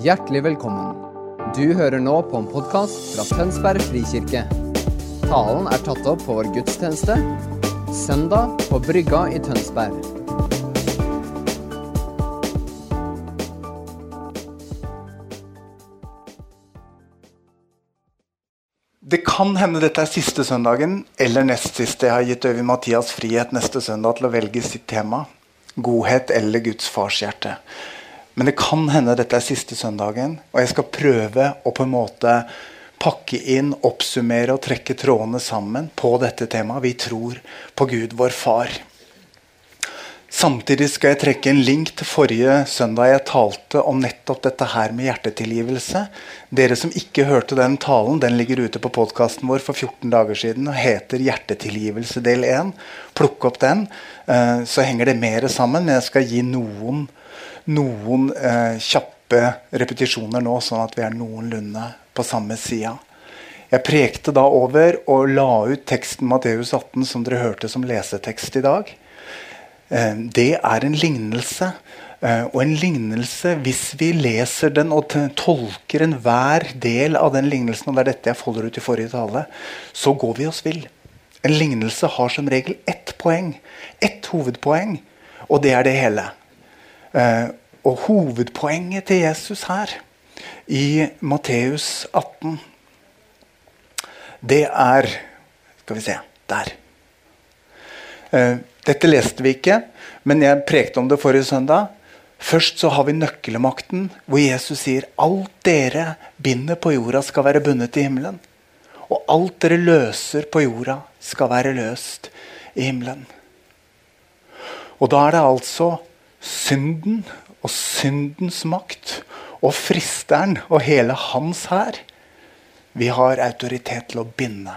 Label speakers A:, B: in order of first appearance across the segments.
A: Hjertelig velkommen. Du hører nå på en podkast fra Tønsberg frikirke. Talen er tatt opp på vår gudstjeneste søndag på Brygga i Tønsberg.
B: Det kan hende dette er siste søndagen eller nest siste. Jeg har gitt Øyvind Mathias frihet neste søndag til å velge sitt tema. Godhet eller Guds farshjerte. Men det kan hende dette er siste søndagen, og jeg skal prøve å på en måte pakke inn, oppsummere og trekke trådene sammen på dette temaet. Vi tror på Gud, vår far. Samtidig skal jeg trekke en link til forrige søndag jeg talte om nettopp dette her med hjertetilgivelse. Dere som ikke hørte den talen, den ligger ute på podkasten vår for 14 dager siden og heter 'Hjertetilgivelse del 1'. Plukk opp den, eh, så henger det mer sammen. Men jeg skal gi noen, noen eh, kjappe repetisjoner nå, sånn at vi er noenlunde på samme sida. Jeg prekte da over og la ut teksten Matteus 18 som dere hørte som lesetekst i dag. Eh, det er en lignelse. Eh, og en lignelse, hvis vi leser den og tolker enhver del av den lignelsen, og det er dette jeg folder ut i forrige tale, så går vi oss vill. En lignelse har som regel ett poeng. Ett hovedpoeng, og det er det hele. Eh, og hovedpoenget til Jesus her, i Matteus 18, det er Skal vi se Der. Dette leste vi ikke, men jeg prekte om det forrige søndag. Først så har vi nøkkelmakten, hvor Jesus sier alt dere binder på jorda, skal være bundet i himmelen. Og alt dere løser på jorda, skal være løst i himmelen. Og da er det altså synden og syndens makt og fristeren og hele hans hær vi har autoritet til å binde.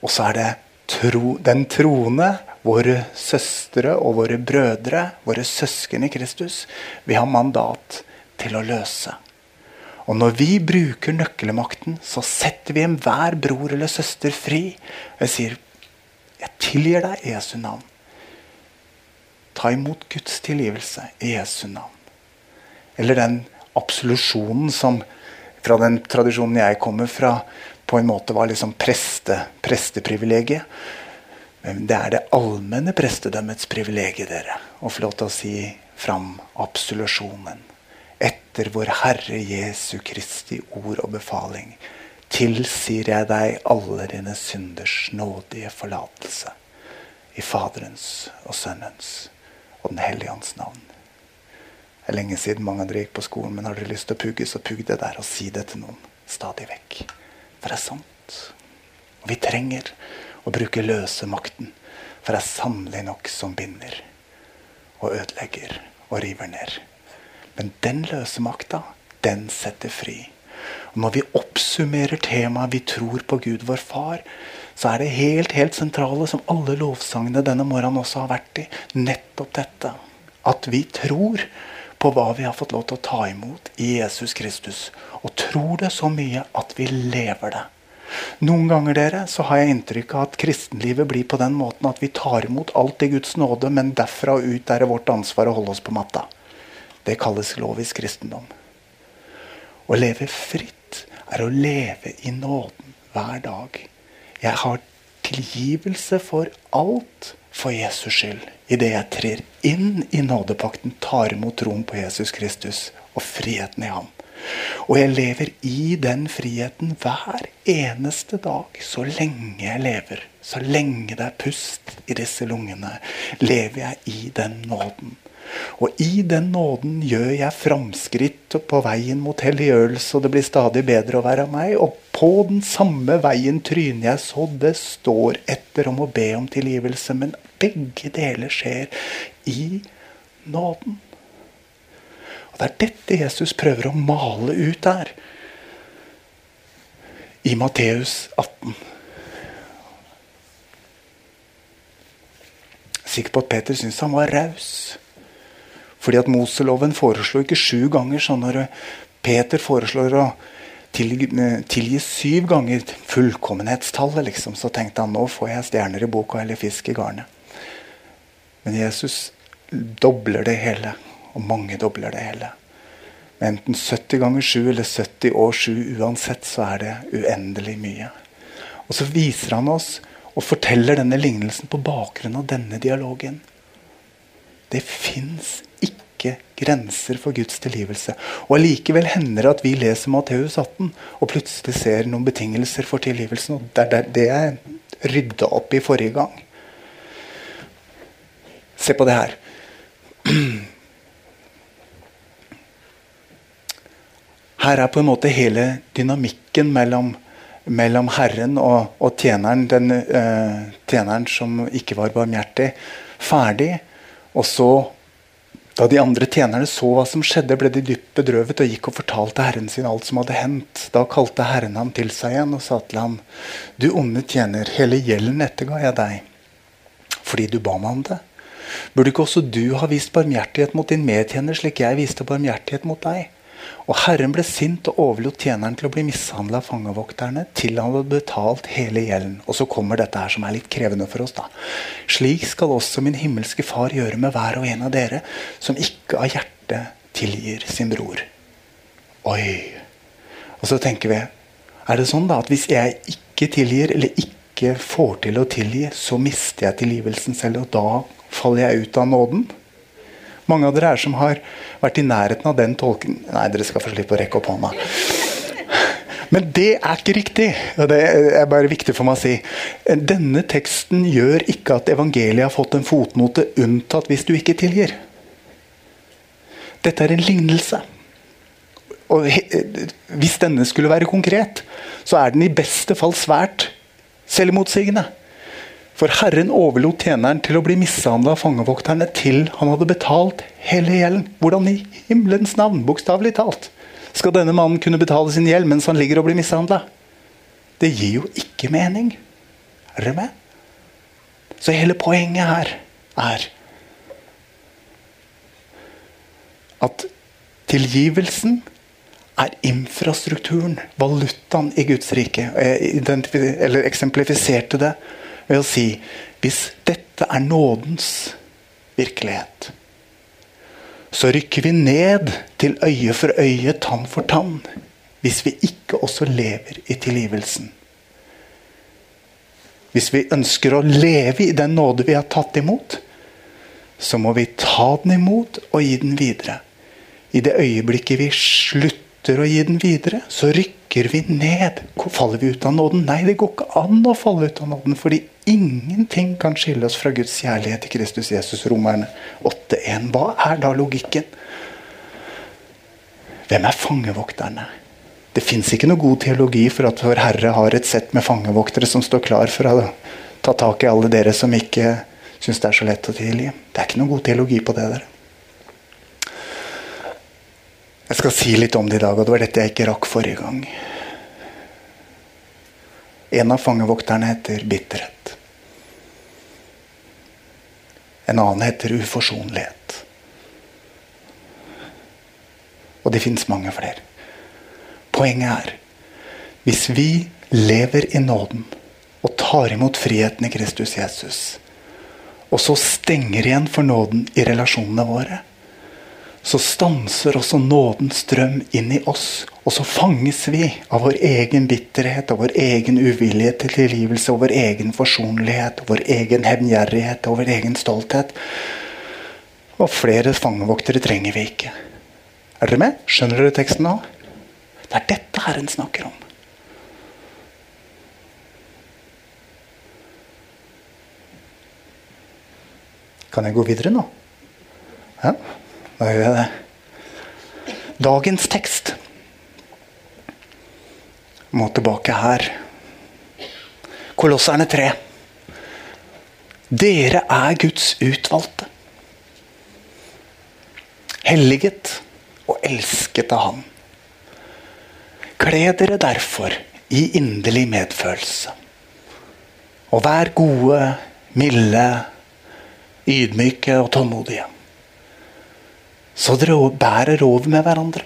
B: Og så er det tro, den troende, våre søstre og våre brødre, våre søsken i Kristus, vi har mandat til å løse. Og når vi bruker nøkkelmakten, så setter vi enhver bror eller søster fri. Jeg sier, 'Jeg tilgir deg Jesu navn'. Ta imot Guds tilgivelse i Jesu navn. Eller den absolusjonen som fra den tradisjonen jeg kommer fra, på en måte var liksom preste, presteprivilegiet. Men det er det allmenne prestedømmets privilegium, dere. Å få lov til å si fram absolusjonen. Etter vår Herre Jesu Kristi ord og befaling tilsier jeg deg alle dine synders nådige forlatelse. I Faderens og Sønnens og Den hellige ånds navn. Det er lenge siden mange av dere gikk på skolen, men har dere lyst til å pugge, så pugg det der og si det til noen stadig vekk. For det er sant. Og vi trenger å bruke løse makten. For det er sannelig nok som binder og ødelegger og river ned. Men den løse makta, den setter fri. Og når vi oppsummerer temaet 'Vi tror på Gud, vår Far', så er det helt, helt sentrale, som alle lovsangene denne morgenen også har vært i, nettopp dette. At vi tror på hva vi har fått lov til å ta imot i Jesus Kristus. Og tror det så mye at vi lever det. Noen ganger dere, så har jeg inntrykk av at kristenlivet blir på den måten at vi tar imot alt i Guds nåde, men derfra og ut er det vårt ansvar å holde oss på matta. Det kalles lovisk kristendom. Å leve fritt er å leve i nåden hver dag. Jeg har tilgivelse for alt for Jesus skyld. Idet jeg trer inn i nådepakten, tar imot troen på Jesus Kristus og friheten i ham. Og jeg lever i den friheten hver eneste dag, så lenge jeg lever. Så lenge det er pust i disse lungene, lever jeg i den nåden. Og i den nåden gjør jeg framskritt på veien mot helliggjørelse, og det blir stadig bedre å være meg. Og på den samme veien tryner jeg så det står etter om å be om tilgivelse. Men begge deler skjer i nåden. Og Det er dette Jesus prøver å male ut der. I Matteus 18. Sikker på at Peter syntes han var raus. Fordi at Moseloven foreslo ikke sju ganger. Så når Peter foreslår å tilgi, tilgi syv ganger fullkommenhetstallet, liksom, så tenkte han nå får jeg stjerner i boka eller fisk i garnet. Men Jesus dobler det hele, og mange dobler det hele. Enten 70 ganger 7 eller 70 år 7, uansett så er det uendelig mye. Og så viser han oss og forteller denne lignelsen på bakgrunn av denne dialogen. Det fins ikke grenser for Guds tilgivelse. Og Allikevel hender det at vi leser Matteus 18 og plutselig ser noen betingelser for tilgivelsen. og Det er det jeg rydda opp i forrige gang. Se på det her. Her er på en måte hele dynamikken mellom, mellom Herren og, og tjeneren, den uh, tjeneren som ikke var barmhjertig, ferdig. Og så, da de andre tjenerne så hva som skjedde, ble de dypt bedrøvet og gikk og fortalte herren sin alt som hadde hendt. Da kalte herren ham til seg igjen og sa til ham, du onde tjener, hele gjelden etterga jeg deg, fordi du ba meg om det. Burde ikke også du ha vist barmhjertighet mot din medtjener, slik jeg viste barmhjertighet mot deg? Og Herren ble sint og overlot tjeneren til å bli mishandla av fangevokterne til han hadde betalt hele gjelden. Og så kommer dette her som er litt krevende for oss. da. Slik skal også min himmelske Far gjøre med hver og en av dere som ikke av hjerte tilgir sin bror. Oi. Og så tenker vi Er det sånn da at hvis jeg ikke tilgir, eller ikke får til å tilgi, så mister jeg tilgivelsen selv, og da faller jeg ut av nåden? Mange av dere er som har vært i nærheten av den tolken Nei, dere skal få slippe å rekke opp hånda. Men det er ikke riktig. og Det er bare viktig for meg å si. Denne teksten gjør ikke at evangeliet har fått en fotnote unntatt hvis du ikke tilgir. Dette er en lignelse. Og Hvis denne skulle være konkret, så er den i beste fall svært selvmotsigende. For Herren overlot tjeneren til å bli mishandla av fangevokterne til han hadde betalt hele gjelden. Hvordan i himmelens navn, bokstavelig talt, skal denne mannen kunne betale sin gjeld mens han ligger og blir mishandla? Det gir jo ikke mening. Er dere med? Så hele poenget her er at tilgivelsen er infrastrukturen, valutaen i Guds rike. Jeg eller eksemplifiserte det ved å si hvis dette er nådens virkelighet, så rykker vi ned til øye for øye, tann for tann, hvis vi ikke også lever i tilgivelsen. Hvis vi ønsker å leve i den nåde vi har tatt imot, så må vi ta den imot og gi den videre. I det øyeblikket vi slutter å gi den videre, så rykker vi ned. Faller vi ut av nåden? Nei, det går ikke an å falle ut av nåden. fordi Ingenting kan skille oss fra Guds kjærlighet til Kristus Jesus. Romerne 8.1. Hva er da logikken? Hvem er fangevokterne? Det fins ikke noe god teologi for at vår Herre har et sett med fangevoktere som står klar for å ta tak i alle dere som ikke syns det er så lett å tilgi. Det er ikke noe god teologi på det der. Jeg skal si litt om det i dag, og det var dette jeg ikke rakk forrige gang. En av fangevokterne heter bitterhet. En annen heter uforsonlighet. Og det fins mange flere. Poenget er hvis vi lever i nåden og tar imot friheten i Kristus Jesus, og så stenger igjen for nåden i relasjonene våre, så stanser også nådens strøm inn i oss. Og så fanges vi av vår egen bitterhet, av vår egen uvilje til tilgivelse, og vår egen forsonlighet, vår egen hevngjerrighet og vår egen stolthet. Og flere fangevoktere trenger vi ikke. Er dere med? Skjønner dere teksten nå? Det er dette Herren snakker om. Kan jeg gå videre nå? Ja. Da gjør jeg det. Dagens tekst må tilbake her. Kolosserne 3. Dere er Guds utvalgte. Helliget og elsket av Han. Kle dere derfor i inderlig medfølelse. Og vær gode, milde, ydmyke og tålmodige. Så dere bærer over med hverandre.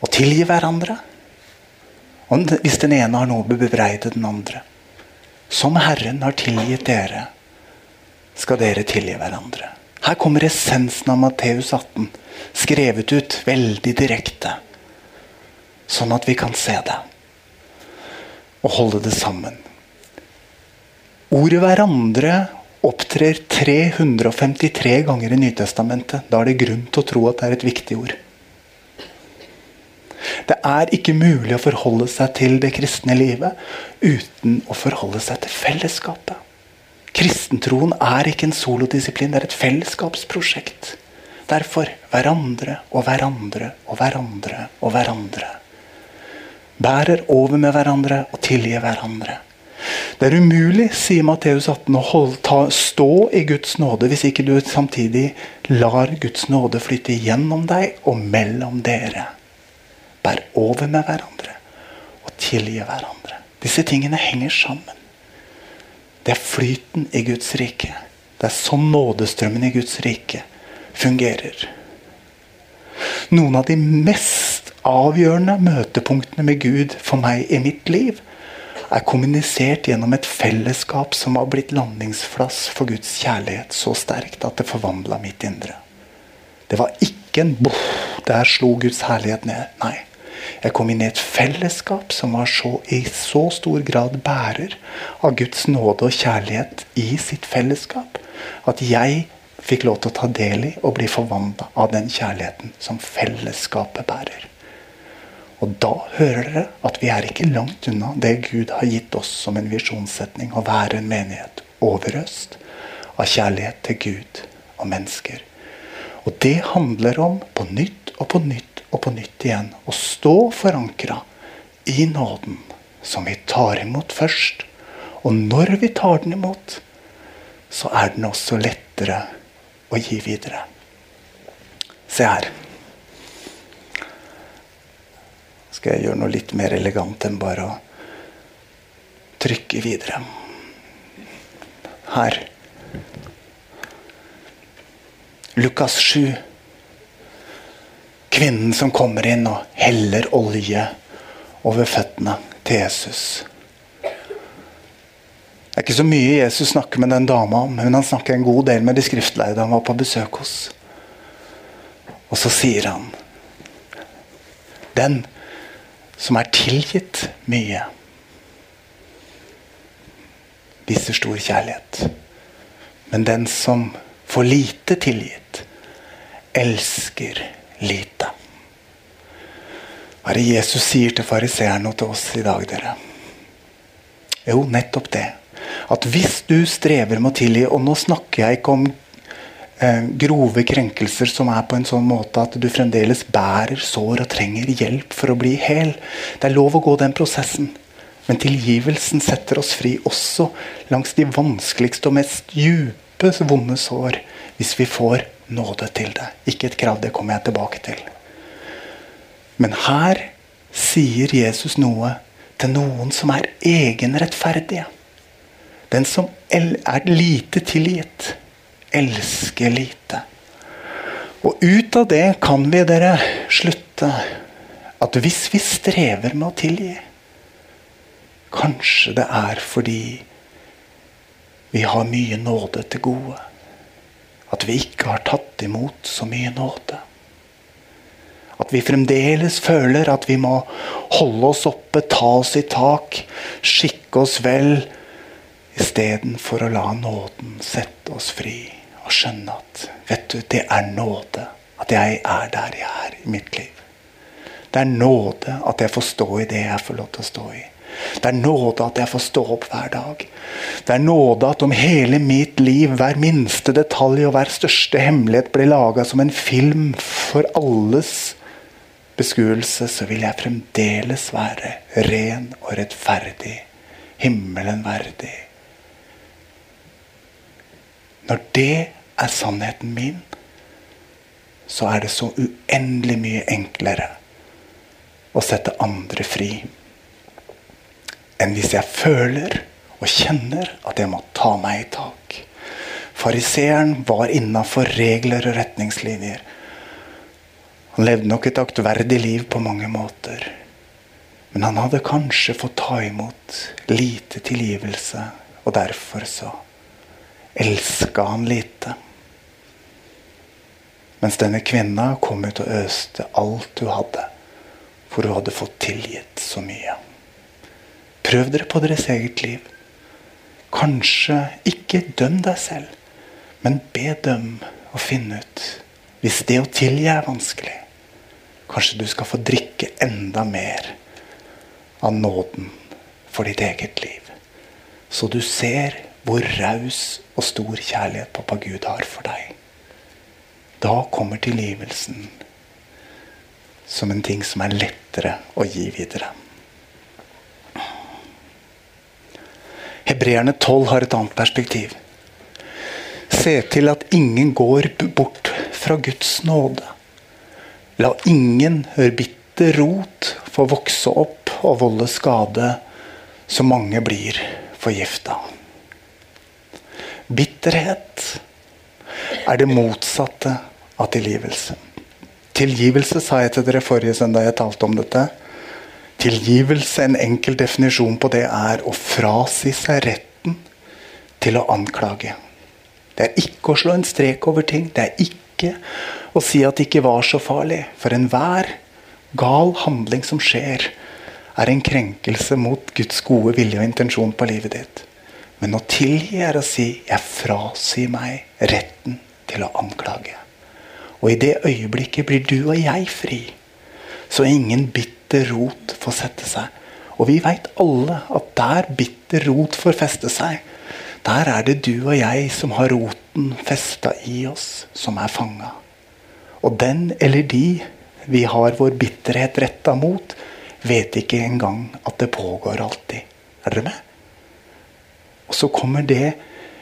B: Og tilgir hverandre. Og hvis den ene har noe å bebreide den andre. Som Herren har tilgitt dere, skal dere tilgi hverandre. Her kommer essensen av Matteus 18, skrevet ut veldig direkte. Sånn at vi kan se det og holde det sammen. Ordet 'hverandre' opptrer 353 ganger i Nytestamentet. Da er det grunn til å tro at det er et viktig ord. Det er ikke mulig å forholde seg til det kristne livet uten å forholde seg til fellesskapet. Kristentroen er ikke en solodisiplin, det er et fellesskapsprosjekt. Derfor hverandre og hverandre og hverandre og hverandre. Bærer over med hverandre og tilgir hverandre. Det er umulig, sier Matteus 18, å holde, ta, stå i Guds nåde hvis ikke du samtidig lar Guds nåde flytte gjennom deg og mellom dere. Bær over med hverandre og tilgi hverandre. Disse tingene henger sammen. Det er flyten i Guds rike. Det er sånn nådestrømmen i Guds rike fungerer. Noen av de mest avgjørende møtepunktene med Gud for meg i mitt liv er kommunisert gjennom et fellesskap som har blitt landingsplass for Guds kjærlighet så sterkt at det forvandla mitt indre. Det var ikke en boff, der slo Guds herlighet ned. Nei. Jeg kom inn i et fellesskap som var så, i så stor grad bærer av Guds nåde og kjærlighet i sitt fellesskap at jeg fikk lov til å ta del i og bli forvandla av den kjærligheten som fellesskapet bærer. Og da hører dere at vi er ikke langt unna det Gud har gitt oss som en visjonssetning, å være en menighet overøst av kjærlighet til Gud og mennesker. Og det handler om på nytt og på nytt og på nytt igjen å stå forankra i nåden som vi tar imot først. Og når vi tar den imot, så er den også lettere å gi videre. Se her. Skal jeg gjøre noe litt mer elegant enn bare å trykke videre. Her. Lukas 7 kvinnen som kommer inn og heller olje over føttene til Jesus. Det er ikke så mye Jesus snakker med den dama om, men han snakker en god del med de skriftleide han var på besøk hos. Og så sier han Den som er tilgitt mye, viser stor kjærlighet. Men den som får lite tilgitt, elsker lite. Hva er det Jesus sier til fariseerne og til oss i dag, dere? Jo, nettopp det. At hvis du strever med å tilgi Og nå snakker jeg ikke om grove krenkelser som er på en sånn måte at du fremdeles bærer sår og trenger hjelp for å bli hel. Det er lov å gå den prosessen. Men tilgivelsen setter oss fri også langs de vanskeligste og mest dype vonde sår hvis vi får nåde til det. Ikke et krav, det kommer jeg tilbake til. Men her sier Jesus noe til noen som er egenrettferdige. Den som er lite tilgitt, elsker lite. Og ut av det kan vi dere slutte at hvis vi strever med å tilgi Kanskje det er fordi vi har mye nåde til gode at vi ikke har tatt imot så mye nåde. At vi fremdeles føler at vi må holde oss oppe, ta oss i tak, skikke oss vel, istedenfor å la nåden sette oss fri og skjønne at vet du, det er nåde at jeg er der jeg er i mitt liv. Det er nåde at jeg får stå i det jeg får lov til å stå i. Det er nåde at jeg får stå opp hver dag. Det er nåde at om hele mitt liv, hver minste detalj og hver største hemmelighet blir laga som en film for alles beskuelse, så vil jeg fremdeles være ren og rettferdig, himmelen verdig. Når det er sannheten min, så er det så uendelig mye enklere å sette andre fri enn hvis jeg føler og kjenner at jeg må ta meg i tak. Fariseeren var innafor regler og retningslinjer. Han levde nok et aktverdig liv på mange måter. Men han hadde kanskje fått ta imot lite tilgivelse, og derfor så elska han lite. Mens denne kvinna kom ut og øste alt hun hadde. For hun hadde fått tilgitt så mye. Prøv dere på deres eget liv. Kanskje ikke døm deg selv, men be dem å finne ut hvis det å tilgi er vanskelig. Kanskje du skal få drikke enda mer av nåden for ditt eget liv. Så du ser hvor raus og stor kjærlighet pappa Gud har for deg. Da kommer tilgivelsen som en ting som er lettere å gi videre. Hebreerne 12 har et annet perspektiv. Se til at ingen går bort fra Guds nåde. La ingen høre bitter rot få vokse opp og volde skade, så mange blir forgifta. Bitterhet er det motsatte av tilgivelse. Tilgivelse sa jeg til dere forrige søndag jeg talte om dette. Tilgivelse, en enkel definisjon på det, er å frasi seg retten til å anklage. Det er ikke å slå en strek over ting. Det er ikke å si at det ikke var så farlig. For enhver gal handling som skjer, er en krenkelse mot Guds gode vilje og intensjon på livet ditt. Men å tilgi er å si 'jeg frasier meg retten til å anklage'. Og i det øyeblikket blir du og jeg fri. Så ingen bitter rot får sette seg. Og vi veit alle at der bitter rot får feste seg, der er det du og jeg som har roten festa i oss, som er fanga. Og den eller de vi har vår bitterhet retta mot, vet ikke engang at det pågår alltid. Er dere med? Og så kommer det,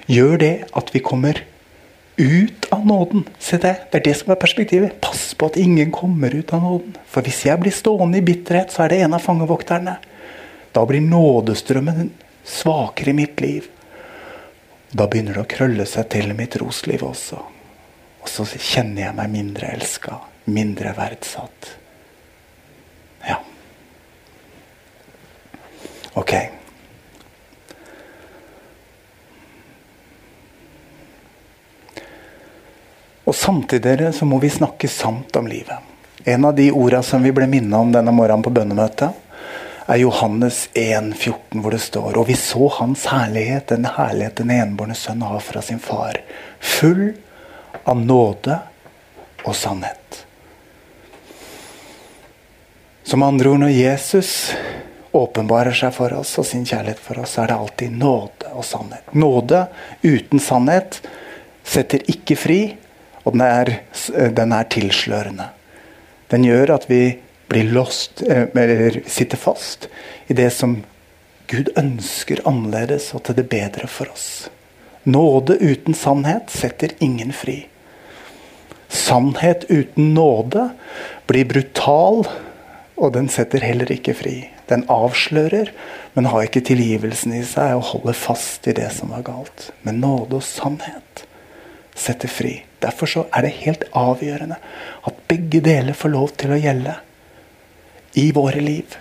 B: gjør det at vi kommer ut av nåden. Se det, det er det som er perspektivet. Pass på at ingen kommer ut av nåden. For hvis jeg blir stående i bitterhet, så er det en av fangevokterne. Da blir nådestrømmen svakere i mitt liv. Da begynner det å krølle seg til i mitt trosliv også. Og så kjenner jeg meg mindre elska, mindre verdsatt. Ja. Ok. Og samtidig så må vi snakke sant om livet. En av de orda som vi ble minnet om denne morgenen på bønnemøtet, er Johannes 1, 14, hvor det står Og vi så hans herlighet, den herlighet den enbårne sønn har fra sin far. Full av nåde og sannhet. Som andre ord, når Jesus åpenbarer seg for oss og sin kjærlighet for oss, er det alltid nåde og sannhet. Nåde uten sannhet setter ikke fri, og den er, den er tilslørende. Den gjør at vi blir lost, eller sitter fast i det som Gud ønsker annerledes og til det bedre for oss. Nåde uten sannhet setter ingen fri. Sannhet uten nåde blir brutal, og den setter heller ikke fri. Den avslører, men har ikke tilgivelsen i seg og holder fast i det som var galt. Men nåde og sannhet setter fri. Derfor så er det helt avgjørende at begge deler får lov til å gjelde i våre liv.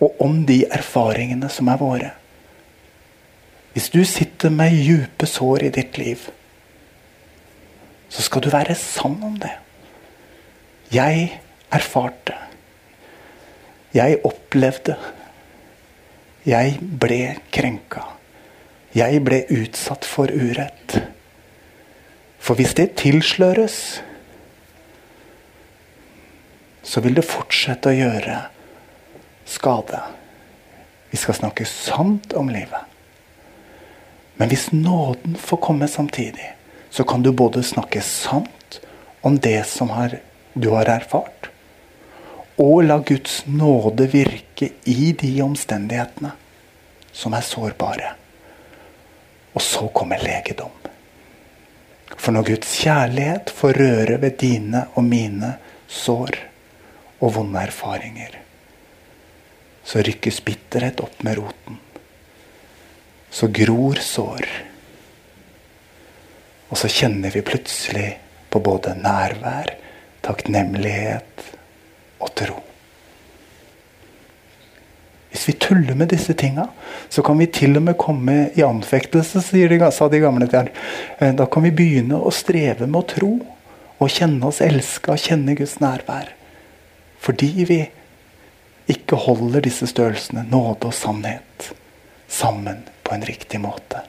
B: Og om de erfaringene som er våre. Hvis du sitter med dype sår i ditt liv, så skal du være sann om det. Jeg erfarte jeg opplevde. Jeg ble krenka. Jeg ble utsatt for urett. For hvis det tilsløres, så vil det fortsette å gjøre skade. Vi skal snakke sant om livet. Men hvis nåden får komme samtidig, så kan du både snakke sant om det som har, du har erfart, og la Guds nåde virke i de omstendighetene som er sårbare. Og så kommer legedom. For når Guds kjærlighet får røre ved dine og mine sår og vonde erfaringer, så rykkes bitterhet opp med roten. Så gror sår. Og så kjenner vi plutselig på både nærvær, takknemlighet og tro. Hvis vi tuller med disse tinga, så kan vi til og med komme i anfektelse, de, sa de gamle der. Eh, da kan vi begynne å streve med å tro. og kjenne oss elska kjenne Guds nærvær. Fordi vi ikke holder disse størrelsene, nåde og sannhet, sammen på en riktig måte.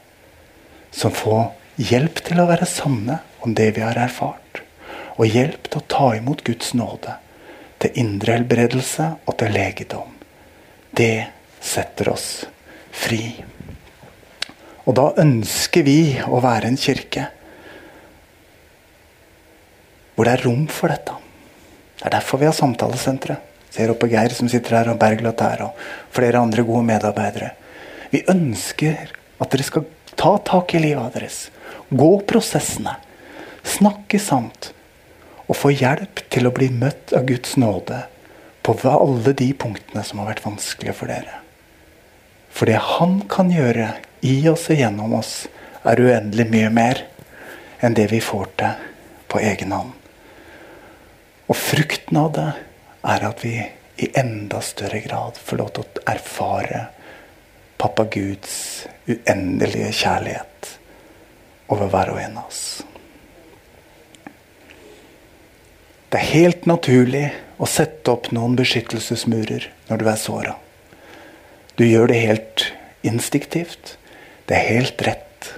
B: Som får hjelp til å være sanne om det vi har erfart. Og hjelp til å ta imot Guds nåde. Til indre helbredelse og til legedom. Det setter oss fri. Og da ønsker vi å være en kirke hvor det er rom for dette. Det er derfor vi har samtalesenteret. Ser opp på Geir som sitter her, og Bergljot her, og flere andre gode medarbeidere. Vi ønsker at dere skal ta tak i livet deres. Gå prosessene. Snakke sant. Og få hjelp til å bli møtt av Guds nåde på alle de punktene som har vært vanskelige for dere. For det Han kan gjøre i oss og gjennom oss, er uendelig mye mer enn det vi får til på egen hånd. Og frukten av det er at vi i enda større grad får lov til å erfare pappa Guds uendelige kjærlighet over hver og en av oss. Det er helt naturlig å sette opp noen beskyttelsesmurer når du er såra. Du gjør det helt instinktivt. Det er helt rett.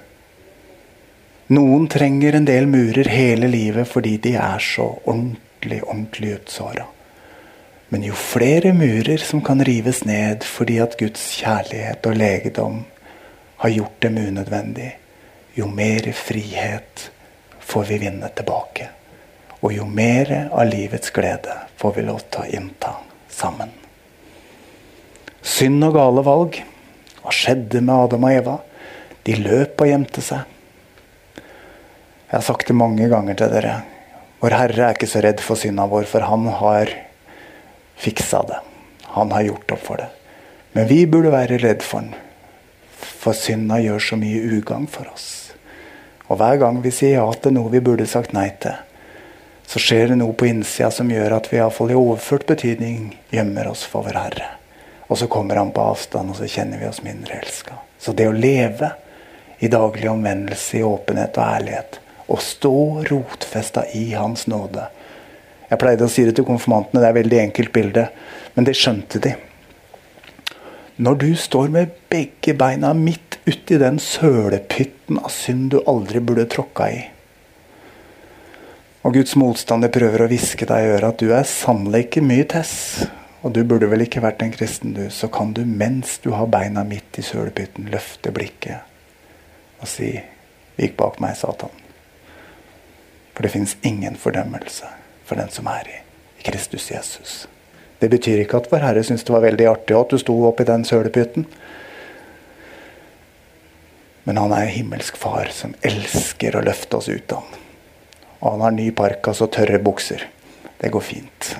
B: Noen trenger en del murer hele livet fordi de er så ordentlig, ordentlig utsåra. Men jo flere murer som kan rives ned fordi at Guds kjærlighet og legedom har gjort dem unødvendig, jo mer frihet får vi vinne tilbake. Og jo mer av livets glede får vi lov til å innta sammen. Synd og gale valg. Hva skjedde med Adam og Eva? De løp og gjemte seg. Jeg har sagt det mange ganger til dere. Vår Herre er ikke så redd for synda vår, for han har fiksa det. Han har gjort opp for det. Men vi burde være redd for den, for synda gjør så mye ugagn for oss. Og hver gang vi sier ja til noe vi burde sagt nei til, så skjer det noe på innsida som gjør at vi iallfall i overført betydning gjemmer oss for vår Herre. Og så kommer han på avstand, og så kjenner vi oss mindre elska. Så det å leve i daglig omvendelse, i åpenhet og ærlighet, og stå rotfesta i Hans nåde. Jeg pleide å si det til konfirmantene, det er et veldig enkelt bilde, men det skjønte de. Når du står med begge beina midt uti den sølepytten av synd du aldri burde tråkka i, og Guds motstander prøver å hviske deg i øret at du er sannelig ikke mye tess, og du burde vel ikke vært en kristen, du, så kan du mens du har beina midt i sølepytten, løfte blikket og si Vik bak meg, Satan. For det fins ingen fordømmelse for den som er i, Kristus Jesus. Det betyr ikke at Vår Herre syntes det var veldig artig at du sto oppi den sølepytten. Men han er himmelsk far som elsker å løfte oss ut av den. Og han har ny parkas og tørre bukser. Det går fint.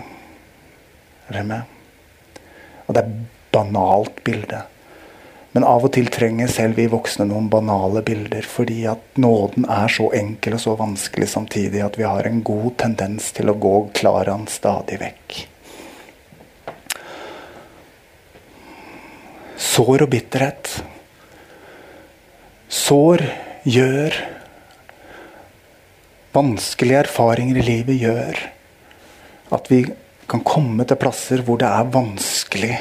B: Er dere med? Og det er banalt bilde. Men av og til trenger selv vi voksne noen banale bilder, fordi at nåden er så enkel og så vanskelig samtidig at vi har en god tendens til å gå Klaran stadig vekk. Sår og bitterhet. Sår gjør Vanskelige erfaringer i livet gjør at vi kan komme til plasser hvor det er vanskelig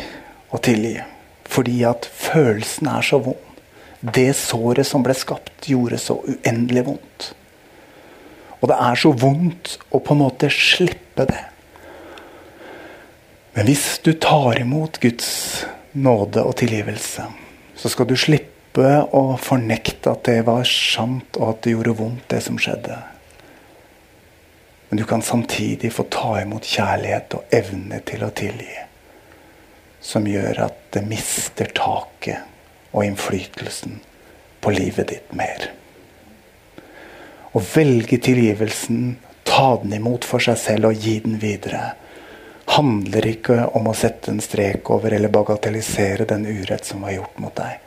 B: å tilgi. Fordi at følelsen er så vond. Det såret som ble skapt, gjorde så uendelig vondt. Og det er så vondt å på en måte slippe det. Men hvis du tar imot Guds nåde og tilgivelse, så skal du slippe å fornekte at det var sant, og at det gjorde vondt, det som skjedde. Men du kan samtidig få ta imot kjærlighet og evne til å tilgi som gjør at det mister taket og innflytelsen på livet ditt mer. Å velge tilgivelsen, ta den imot for seg selv og gi den videre, handler ikke om å sette en strek over eller bagatellisere den urett som var gjort mot deg.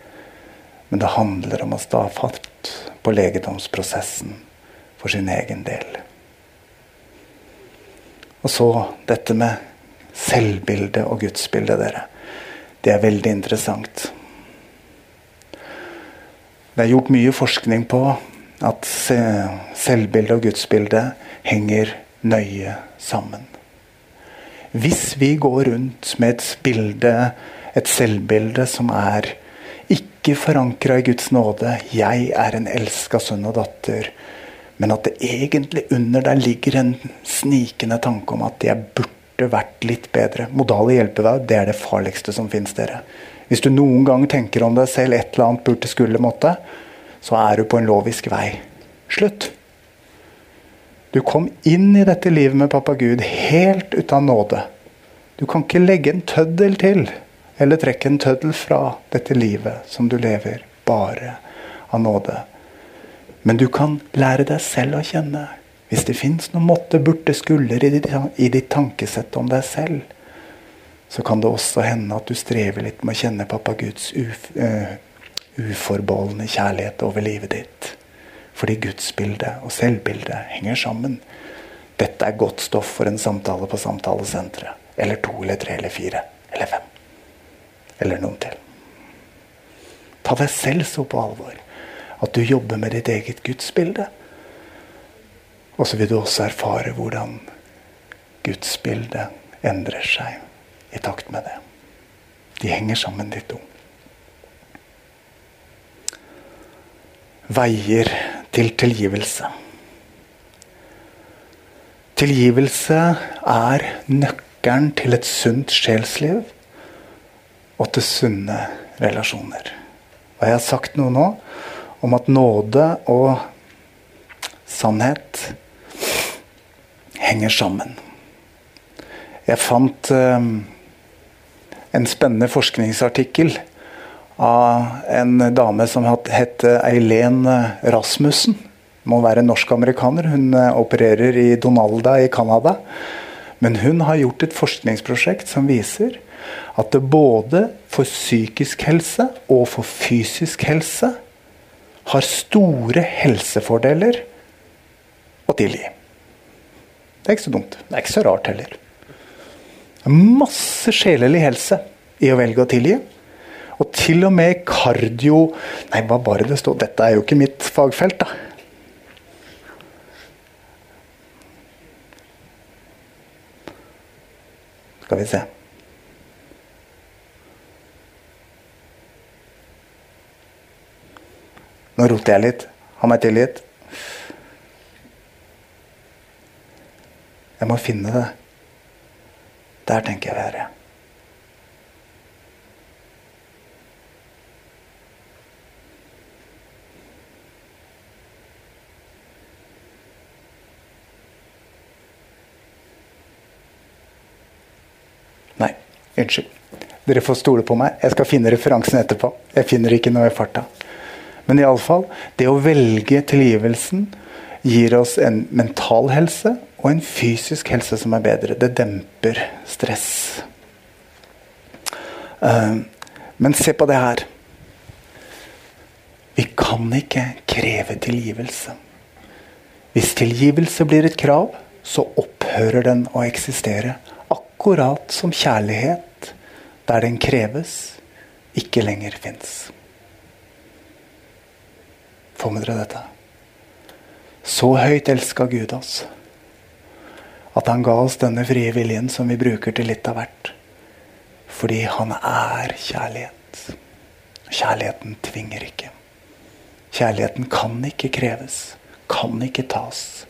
B: Men det handler om å stå fatt på legedomsprosessen for sin egen del. Og så dette med selvbildet og gudsbildet, dere. Det er veldig interessant. Det er gjort mye forskning på at selvbildet og gudsbildet henger nøye sammen. Hvis vi går rundt med et bilde, et selvbilde som er ikke forankra i Guds nåde 'Jeg er en elska sønn og datter', men at det egentlig under der ligger en snikende tanke om at jeg burde vært litt bedre. Modale hjelpevei, det er det farligste som fins, dere. Hvis du noen gang tenker om deg selv et eller annet burde, skulle, måtte, så er du på en lovisk vei. Slutt. Du kom inn i dette livet med pappa Gud helt uten nåde. Du kan ikke legge en tøddel til, eller trekke en tøddel fra dette livet som du lever, bare av nåde. Men du kan lære deg selv å kjenne. Hvis det fins noe måtte, burde, skulle i ditt tankesett om deg selv, så kan det også hende at du strever litt med å kjenne pappa Guds uf, uh, uforbeholdne kjærlighet over livet ditt. Fordi gudsbildet og selvbildet henger sammen. Dette er godt stoff for en samtale på samtalesenteret. Eller to eller tre eller fire eller fem. Eller noen til. Ta deg selv så på alvor at du jobber med ditt eget gudsbilde. Og så vil du også erfare hvordan gudsbildet endrer seg i takt med det. De henger sammen, de to. Veier til tilgivelse. Tilgivelse er nøkkelen til et sunt sjelsliv og til sunne relasjoner. Og jeg har sagt noe nå om at nåde og sannhet henger sammen. Jeg fant eh, en spennende forskningsartikkel av en dame som het Eileen Rasmussen. Må være norsk-amerikaner. Hun eh, opererer i Donalda i Canada. Men hun har gjort et forskningsprosjekt som viser at det både for psykisk helse og for fysisk helse har store helsefordeler å tilgi. Det er ikke så dumt. Det er ikke så rart heller. Det er Masse sjelelig helse i å velge å tilgi. Og til og med kardio Nei, hva bare det står Dette er jo ikke mitt fagfelt, da. Skal vi se. Nå roter jeg litt. Ha meg tilgitt. Jeg må finne det. Der tenker jeg være. Unnskyld. Dere får stole på meg. Jeg skal finne referansen etterpå. Jeg finner ikke noe i farta. Men iallfall, det å velge tilgivelsen gir oss en mental helse og en fysisk helse som er bedre. Det demper stress. Uh, men se på det her. Vi kan ikke kreve tilgivelse. Hvis tilgivelse blir et krav, så opphører den å eksistere. Akkurat som kjærlighet, der den kreves, ikke lenger fins. Får med dere dette? Så høyt elska Gud oss at han ga oss denne frie viljen som vi bruker til litt av hvert. Fordi han er kjærlighet. Kjærligheten tvinger ikke. Kjærligheten kan ikke kreves, kan ikke tas.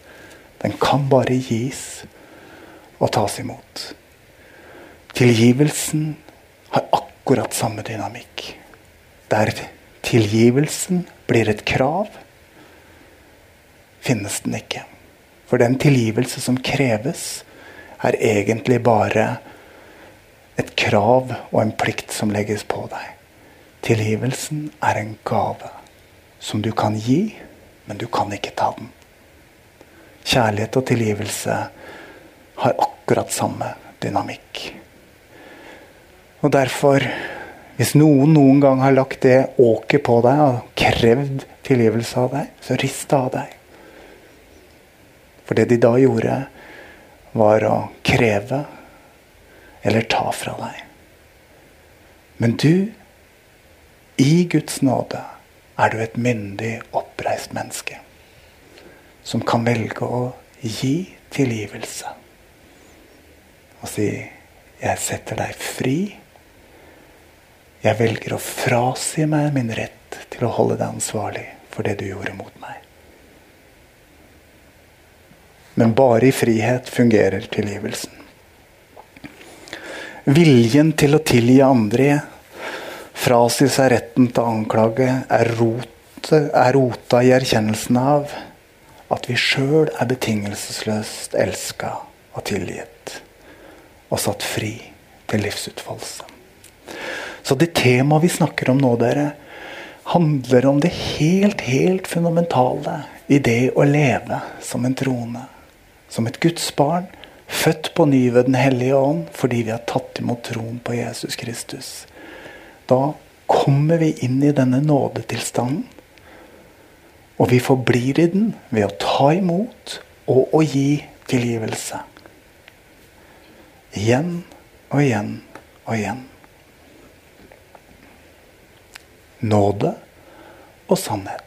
B: Den kan bare gis og tas imot. Tilgivelsen har akkurat samme dynamikk. Der tilgivelsen blir et krav, finnes den ikke. For den tilgivelse som kreves, er egentlig bare et krav og en plikt som legges på deg. Tilgivelsen er en gave som du kan gi, men du kan ikke ta den. Kjærlighet og tilgivelse har akkurat samme dynamikk. Og derfor, hvis noen noen gang har lagt det åket på deg og krevd tilgivelse av deg, så rist det av deg. For det de da gjorde, var å kreve eller ta fra deg. Men du, i Guds nåde, er du et myndig, oppreist menneske. som kan velge å gi tilgivelse. Og si 'Jeg setter deg fri'. Jeg velger å frasi meg min rett til å holde deg ansvarlig for det du gjorde mot meg. Men bare i frihet fungerer tilgivelsen. Viljen til å tilgi andre, frasi seg retten til å anklage, er, rote, er rota i erkjennelsen av at vi sjøl er betingelsesløst elska og tilgitt. Og satt fri til livsutfoldelse. Så det temaet vi snakker om nå, dere, handler om det helt, helt fundamentale i det å leve som en trone. som et Guds barn, født på ny ved Den hellige ånd fordi vi har tatt imot troen på Jesus Kristus. Da kommer vi inn i denne nådetilstanden. Og vi forblir i den ved å ta imot og å gi tilgivelse. Igjen og igjen og igjen. Nåde og sannhet.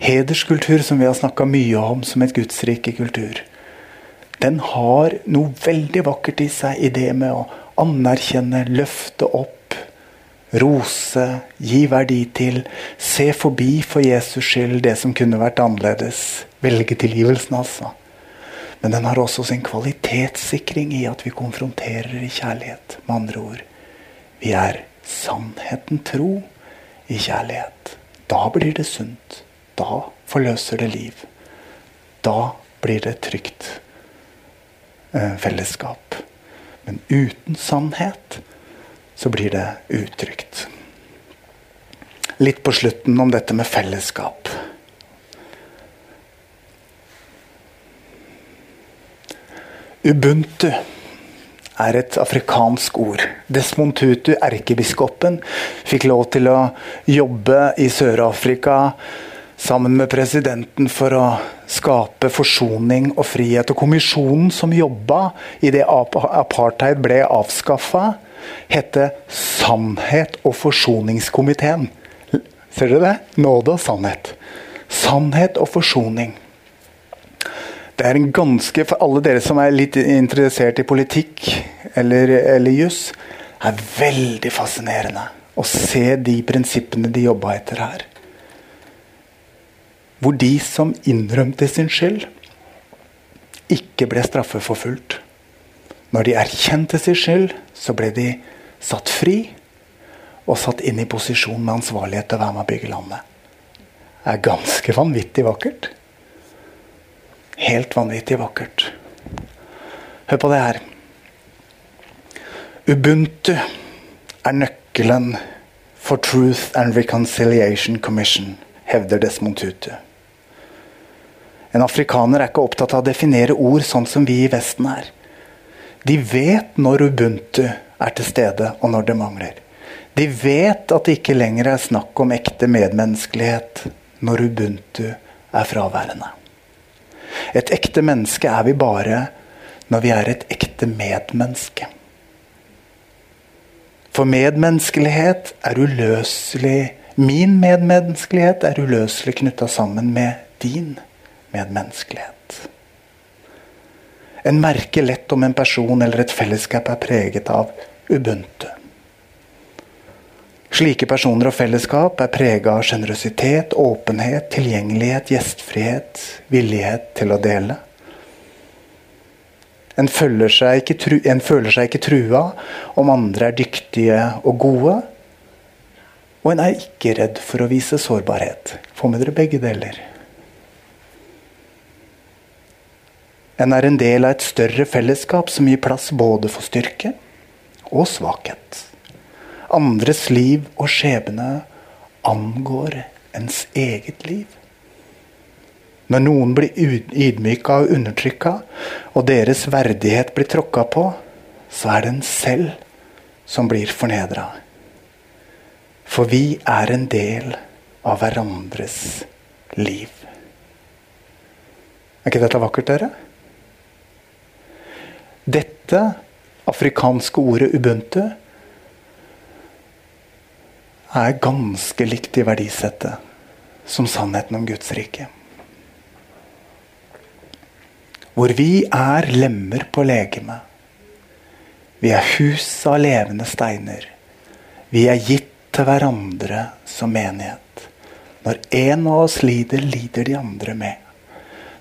B: Hederskultur, som vi har snakka mye om som et gudsrike kultur den har noe veldig vakkert i seg i det med å anerkjenne, løfte opp, rose, gi verdi til, se forbi for Jesus skyld det som kunne vært annerledes. Velge tilgivelsen, altså. Men den har også sin kvalitetssikring i at vi konfronterer i kjærlighet. Med andre ord, vi er sannheten tro i kjærlighet. Da blir det sunt. Da forløser det liv. Da blir det trygt. Eh, fellesskap. Men uten sannhet så blir det utrygt. Litt på slutten om dette med fellesskap. Ubuntu er et afrikansk ord. Desmond Tutu, erkebiskopen, fikk lov til å jobbe i Sør-Afrika sammen med presidenten for å skape forsoning og frihet. Og kommisjonen som jobba idet apartheid ble avskaffa, hette Sannhet og forsoningskomiteen. Ser dere det? Nåde og sannhet. Sannhet og forsoning. Det er en ganske, For alle dere som er litt interessert i politikk eller, eller juss, er veldig fascinerende å se de prinsippene de jobba etter her. Hvor de som innrømte sin skyld, ikke ble straffeforfulgt. Når de erkjente sin skyld, så ble de satt fri og satt inn i posisjon med ansvarlighet til å være med å bygge landet. Det er ganske vanvittig vakkert. Helt vanvittig vakkert. Hør på det her. Ubuntu er nøkkelen for Truth and Reconciliation Commission, hevder Desmond Tutu. En afrikaner er ikke opptatt av å definere ord sånn som vi i Vesten er. De vet når ubuntu er til stede, og når det mangler. De vet at det ikke lenger er snakk om ekte medmenneskelighet når ubuntu er fraværende. Et ekte menneske er vi bare når vi er et ekte medmenneske. For medmenneskelighet er uløselig Min medmenneskelighet er uløselig knytta sammen med din medmenneskelighet. En merker lett om en person eller et fellesskap er preget av ubuntu. Slike personer og fellesskap er prega av sjenerøsitet, åpenhet, tilgjengelighet, gjestfrihet, villighet til å dele. En føler, tru, en føler seg ikke trua om andre er dyktige og gode. Og en er ikke redd for å vise sårbarhet. Få med dere begge deler. En er en del av et større fellesskap som gir plass både for styrke og svakhet. Andres liv og skjebne angår ens eget liv. Når noen blir ydmyka og undertrykka, og deres verdighet blir tråkka på, så er det en selv som blir fornedra. For vi er en del av hverandres liv. Er ikke dette vakkert, dere? Dette afrikanske ordet ubuntu er ganske likt i verdisettet som sannheten om Guds rike. hvor vi er lemmer på legemet. Vi er hus av levende steiner. Vi er gitt til hverandre som menighet. Når en av oss lider, lider de andre med.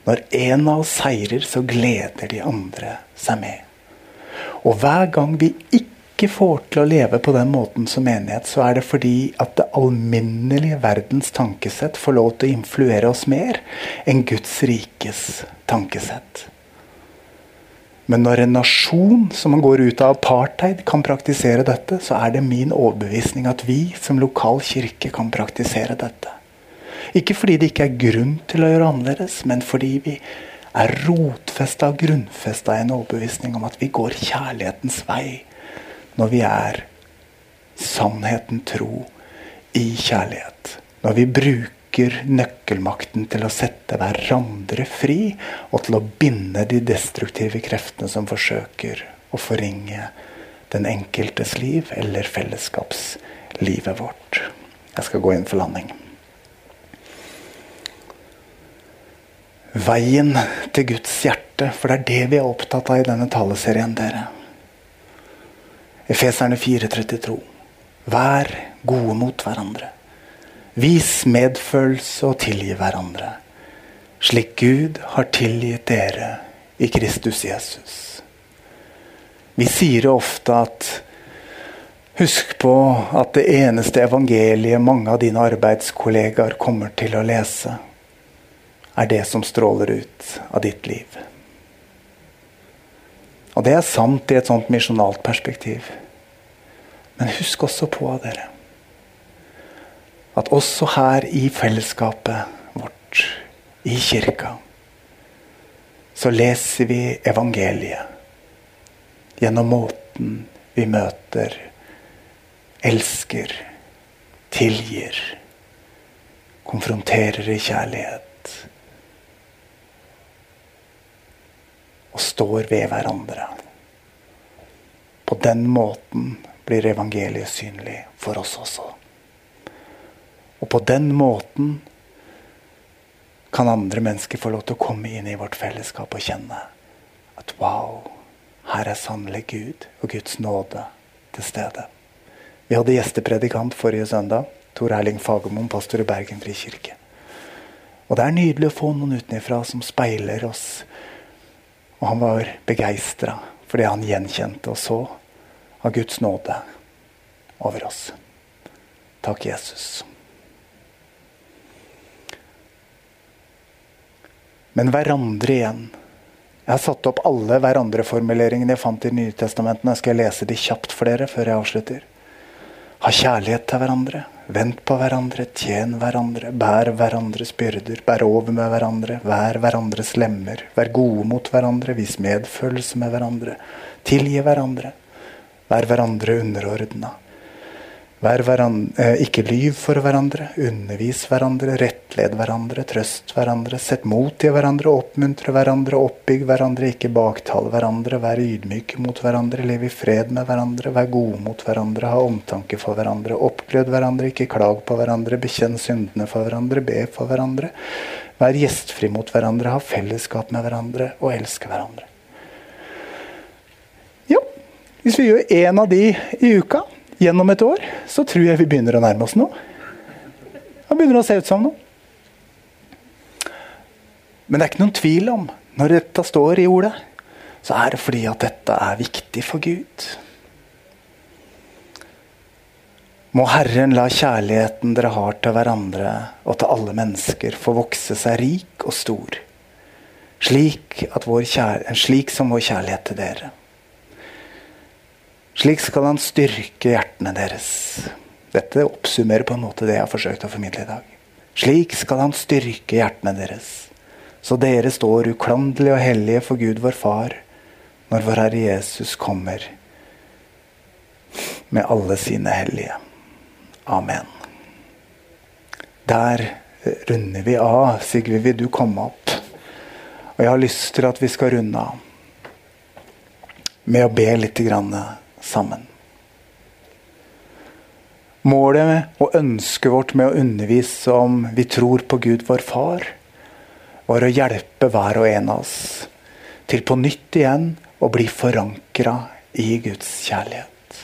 B: Når en av oss seirer, så gleder de andre seg med. Og hver gang vi ikke får til å leve på den måten som menighet, så er det fordi at det alminnelige verdens tankesett får lov til å influere oss mer enn Guds rikes tankesett. Men når en nasjon som går ut av apartheid kan praktisere dette, så er det min overbevisning at vi som lokal kirke kan praktisere dette. Ikke fordi det ikke er grunn til å gjøre annerledes, men fordi vi er rotfesta og grunnfesta i en overbevisning om at vi går kjærlighetens vei når vi er sannheten tro i kjærlighet. Når vi bruker nøkkelmakten til å sette hverandre fri, og til å binde de destruktive kreftene som forsøker å forringe den enkeltes liv eller fellesskapslivet vårt. Jeg skal gå inn for landing. Veien til Guds hjerte, for det er det vi er opptatt av i denne taleserien, dere. Efeserne 4,32. Vær gode mot hverandre. Vis medfølelse og tilgi hverandre, slik Gud har tilgitt dere i Kristus Jesus. Vi sier ofte at Husk på at det eneste evangeliet mange av dine arbeidskollegaer kommer til å lese, er det som stråler ut av ditt liv. Og det er sant i et sånt misjonalt perspektiv. Men husk også på dere at også her i fellesskapet vårt, i kirka, så leser vi evangeliet gjennom måten vi møter, elsker, tilgir, konfronterer i kjærlighet. Og står ved hverandre. På den måten blir evangeliet synlig for oss også. Og på den måten kan andre mennesker få lov til å komme inn i vårt fellesskap og kjenne at wow, her er sannelig Gud og Guds nåde til stede. Vi hadde gjestepredikant forrige søndag. Tor Erling Fagermoen, pastor i Bergen frikirke. Og det er nydelig å få noen utenfra som speiler oss. Og han var begeistra for det han gjenkjente og så av Guds nåde over oss. Takk, Jesus. men hverandre igjen. Jeg har satt opp alle hverandre-formuleringene jeg fant i Nytestamentene. Skal jeg lese de kjapt for dere før jeg avslutter? Ha kjærlighet til hverandre. Vent på hverandre. Tjen hverandre. Bær hverandres byrder. Bær over med hverandre. Vær hverandres lemmer. Vær gode mot hverandre. Vis medfølelse med hverandre. Tilgi hverandre. Vær hverandre underordna. Vær hverandre, eh, ikke lyv for hverandre, undervis hverandre, rettled hverandre, trøst hverandre, sett mot i hverandre, oppmuntre hverandre, oppbygg hverandre, ikke baktal hverandre, vær ydmyke mot hverandre, lev i fred med hverandre, vær gode mot hverandre, ha omtanke for hverandre, oppglød hverandre, ikke klag på hverandre, bekjenn syndene for hverandre, be for hverandre, vær gjestfri mot hverandre, ha fellesskap med hverandre og elske hverandre. Ja, hvis vi gjør én av de i uka gjennom et år, så tror jeg vi begynner å nærme oss noe. Det begynner å se ut som noe. Men det er ikke noen tvil om, når dette står i ordet, så er det fordi at dette er viktig for Gud. Må Herren la kjærligheten dere har til hverandre og til alle mennesker, få vokse seg rik og stor, slik, slik som vår kjærlighet til dere. Slik skal han styrke hjertene deres. Dette oppsummerer på en måte det jeg har forsøkt å formidle i dag. Slik skal han styrke hjertene deres, så dere står uklanderlige og hellige for Gud vår Far når vår Herre Jesus kommer med alle sine hellige. Amen. Der runder vi av. Sigrid, vil du komme opp? Og jeg har lyst til at vi skal runde av med å be litt. Grann sammen. Målet og ønsket vårt med å undervise om vi tror på Gud vår Far, var å hjelpe hver og en av oss til på nytt igjen å bli forankra i Guds kjærlighet.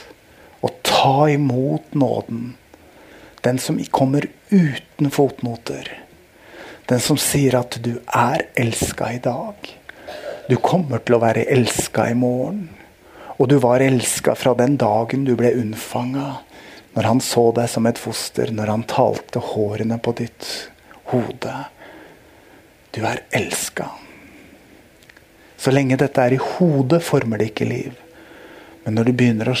B: Og ta imot nåden. Den som kommer uten fotnoter. Den som sier at du er elska i dag. Du kommer til å være elska i morgen. Og du var elska fra den dagen du ble unnfanga. Når han så deg som et foster, når han talte hårene på ditt hode. Du er elska. Så lenge dette er i hodet, former det ikke liv. Men når det begynner å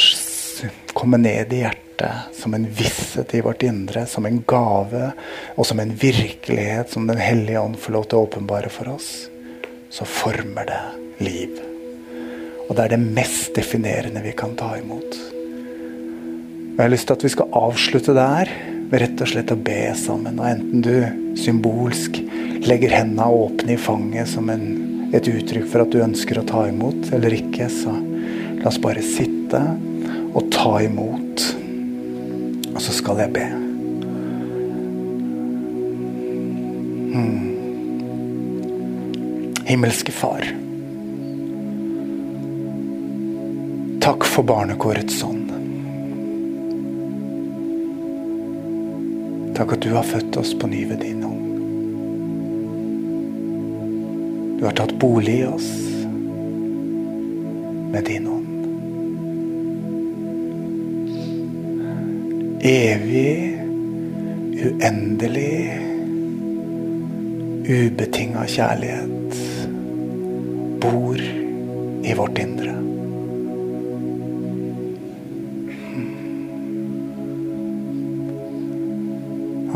B: komme ned i hjertet som en visshet i vårt indre, som en gave og som en virkelighet som Den hellige ånd får lov til å åpenbare for oss, så former det liv. Og det er det mest definerende vi kan ta imot. Og Jeg har lyst til at vi skal avslutte der ved rett og slett å be sammen. Og enten du symbolsk legger hendene åpne i fanget som en, et uttrykk for at du ønsker å ta imot, eller ikke, så La oss bare sitte og ta imot. Og så skal jeg be. Hmm. Himmelske Far. Takk for barnekårets ånd. Takk at du har født oss på ny ved din hånd. Du har tatt bolig i oss med din ånd. evig, uendelig, ubetinga kjærlighet bor i vårt indre.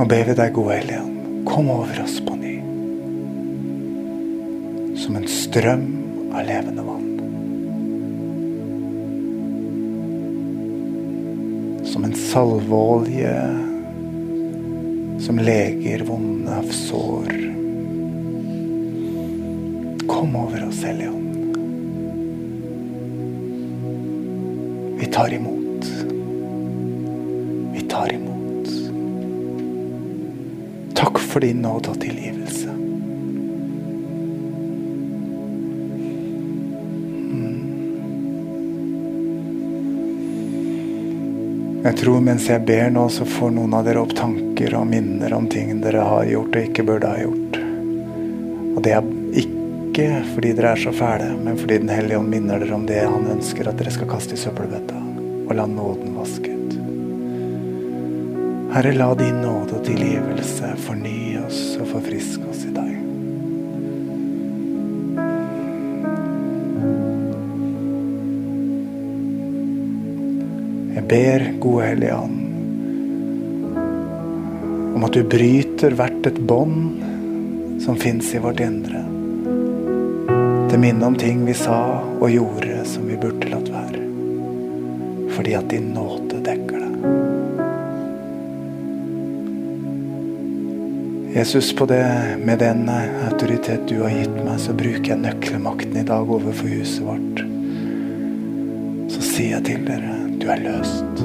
B: Og ber vi deg, gode Helligånd, kom over oss på ny. Som en strøm av levende vann. som en salveolje som leger vonde av sår. Kom over oss, Hellige. Vi tar imot. For din nåde og tilgivelse. Jeg tror mens jeg ber nå, så får noen av dere opp tanker og minner om ting dere har gjort og ikke burde ha gjort. Og det er ikke fordi dere er så fæle, men fordi Den hellige ånd minner dere om det han ønsker at dere skal kaste i søppelbøtta. Og la nåden vaske. Herre, la din nåde og tilgivelse fornye oss og forfriske oss i dag. ber, gode Hellige Ånd, om at du bryter hvert et bånd som fins i vårt indre. Til minne om ting vi sa og gjorde som vi burde latt være. Fordi at din nåde Jesus, på det, med den autoritet du har gitt meg, så bruker jeg nøkkelmakten i dag overfor huset vårt. Så sier jeg til dere du er løst.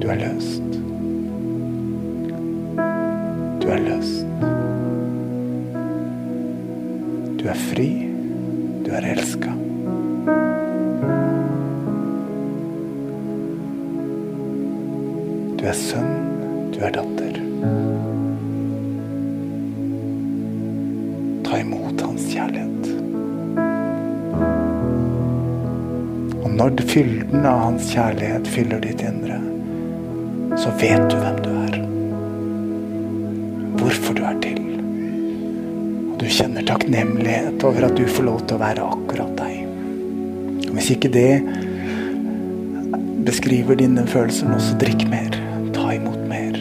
B: Du er løst. Du er løst. Du er fri. Du er elska. Du er sønn. Du er datter. Ta imot hans kjærlighet. Og når fylden av hans kjærlighet fyller ditt indre, så vet du hvem du er. Hvorfor du er til. Og du kjenner takknemlighet over at du får lov til å være akkurat deg. Og hvis ikke det beskriver dine følelser nå, så drikk mer. Ta imot mer.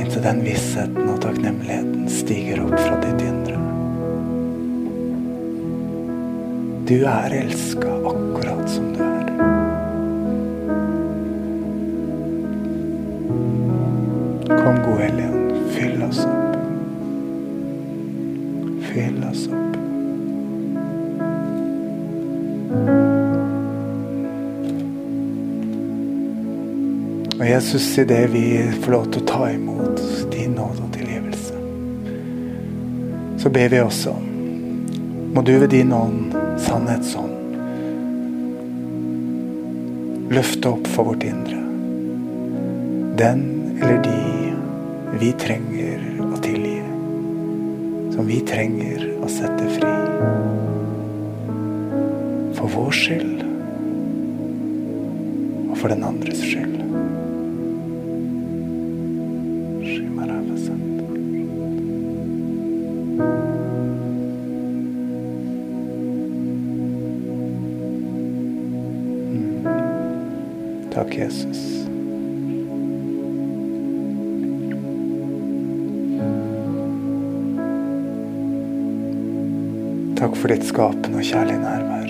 B: Inntil den vissheten takknemligheten stiger opp fra ditt indre. Du er elska akkurat som du er. Kom, gode Helligånd, fyll oss opp. Fyll oss opp. Og Jesus, det vi får lov til å ta imot så ber vi også må du ved din ånd, sannhetsånd, løfte opp for vårt indre den eller de vi trenger å tilgi, som vi trenger å sette fri. For vår skyld og for den andres skyld. Takk, Jesus. Takk for ditt skapende og kjærlige nærvær.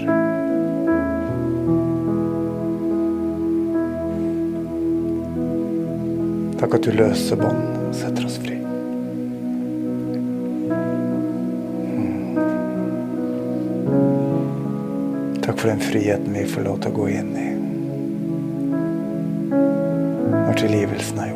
B: Takk at du løser bånd setter for den friheten vi får lov til å gå inn i. Når tilgivelsen er gjort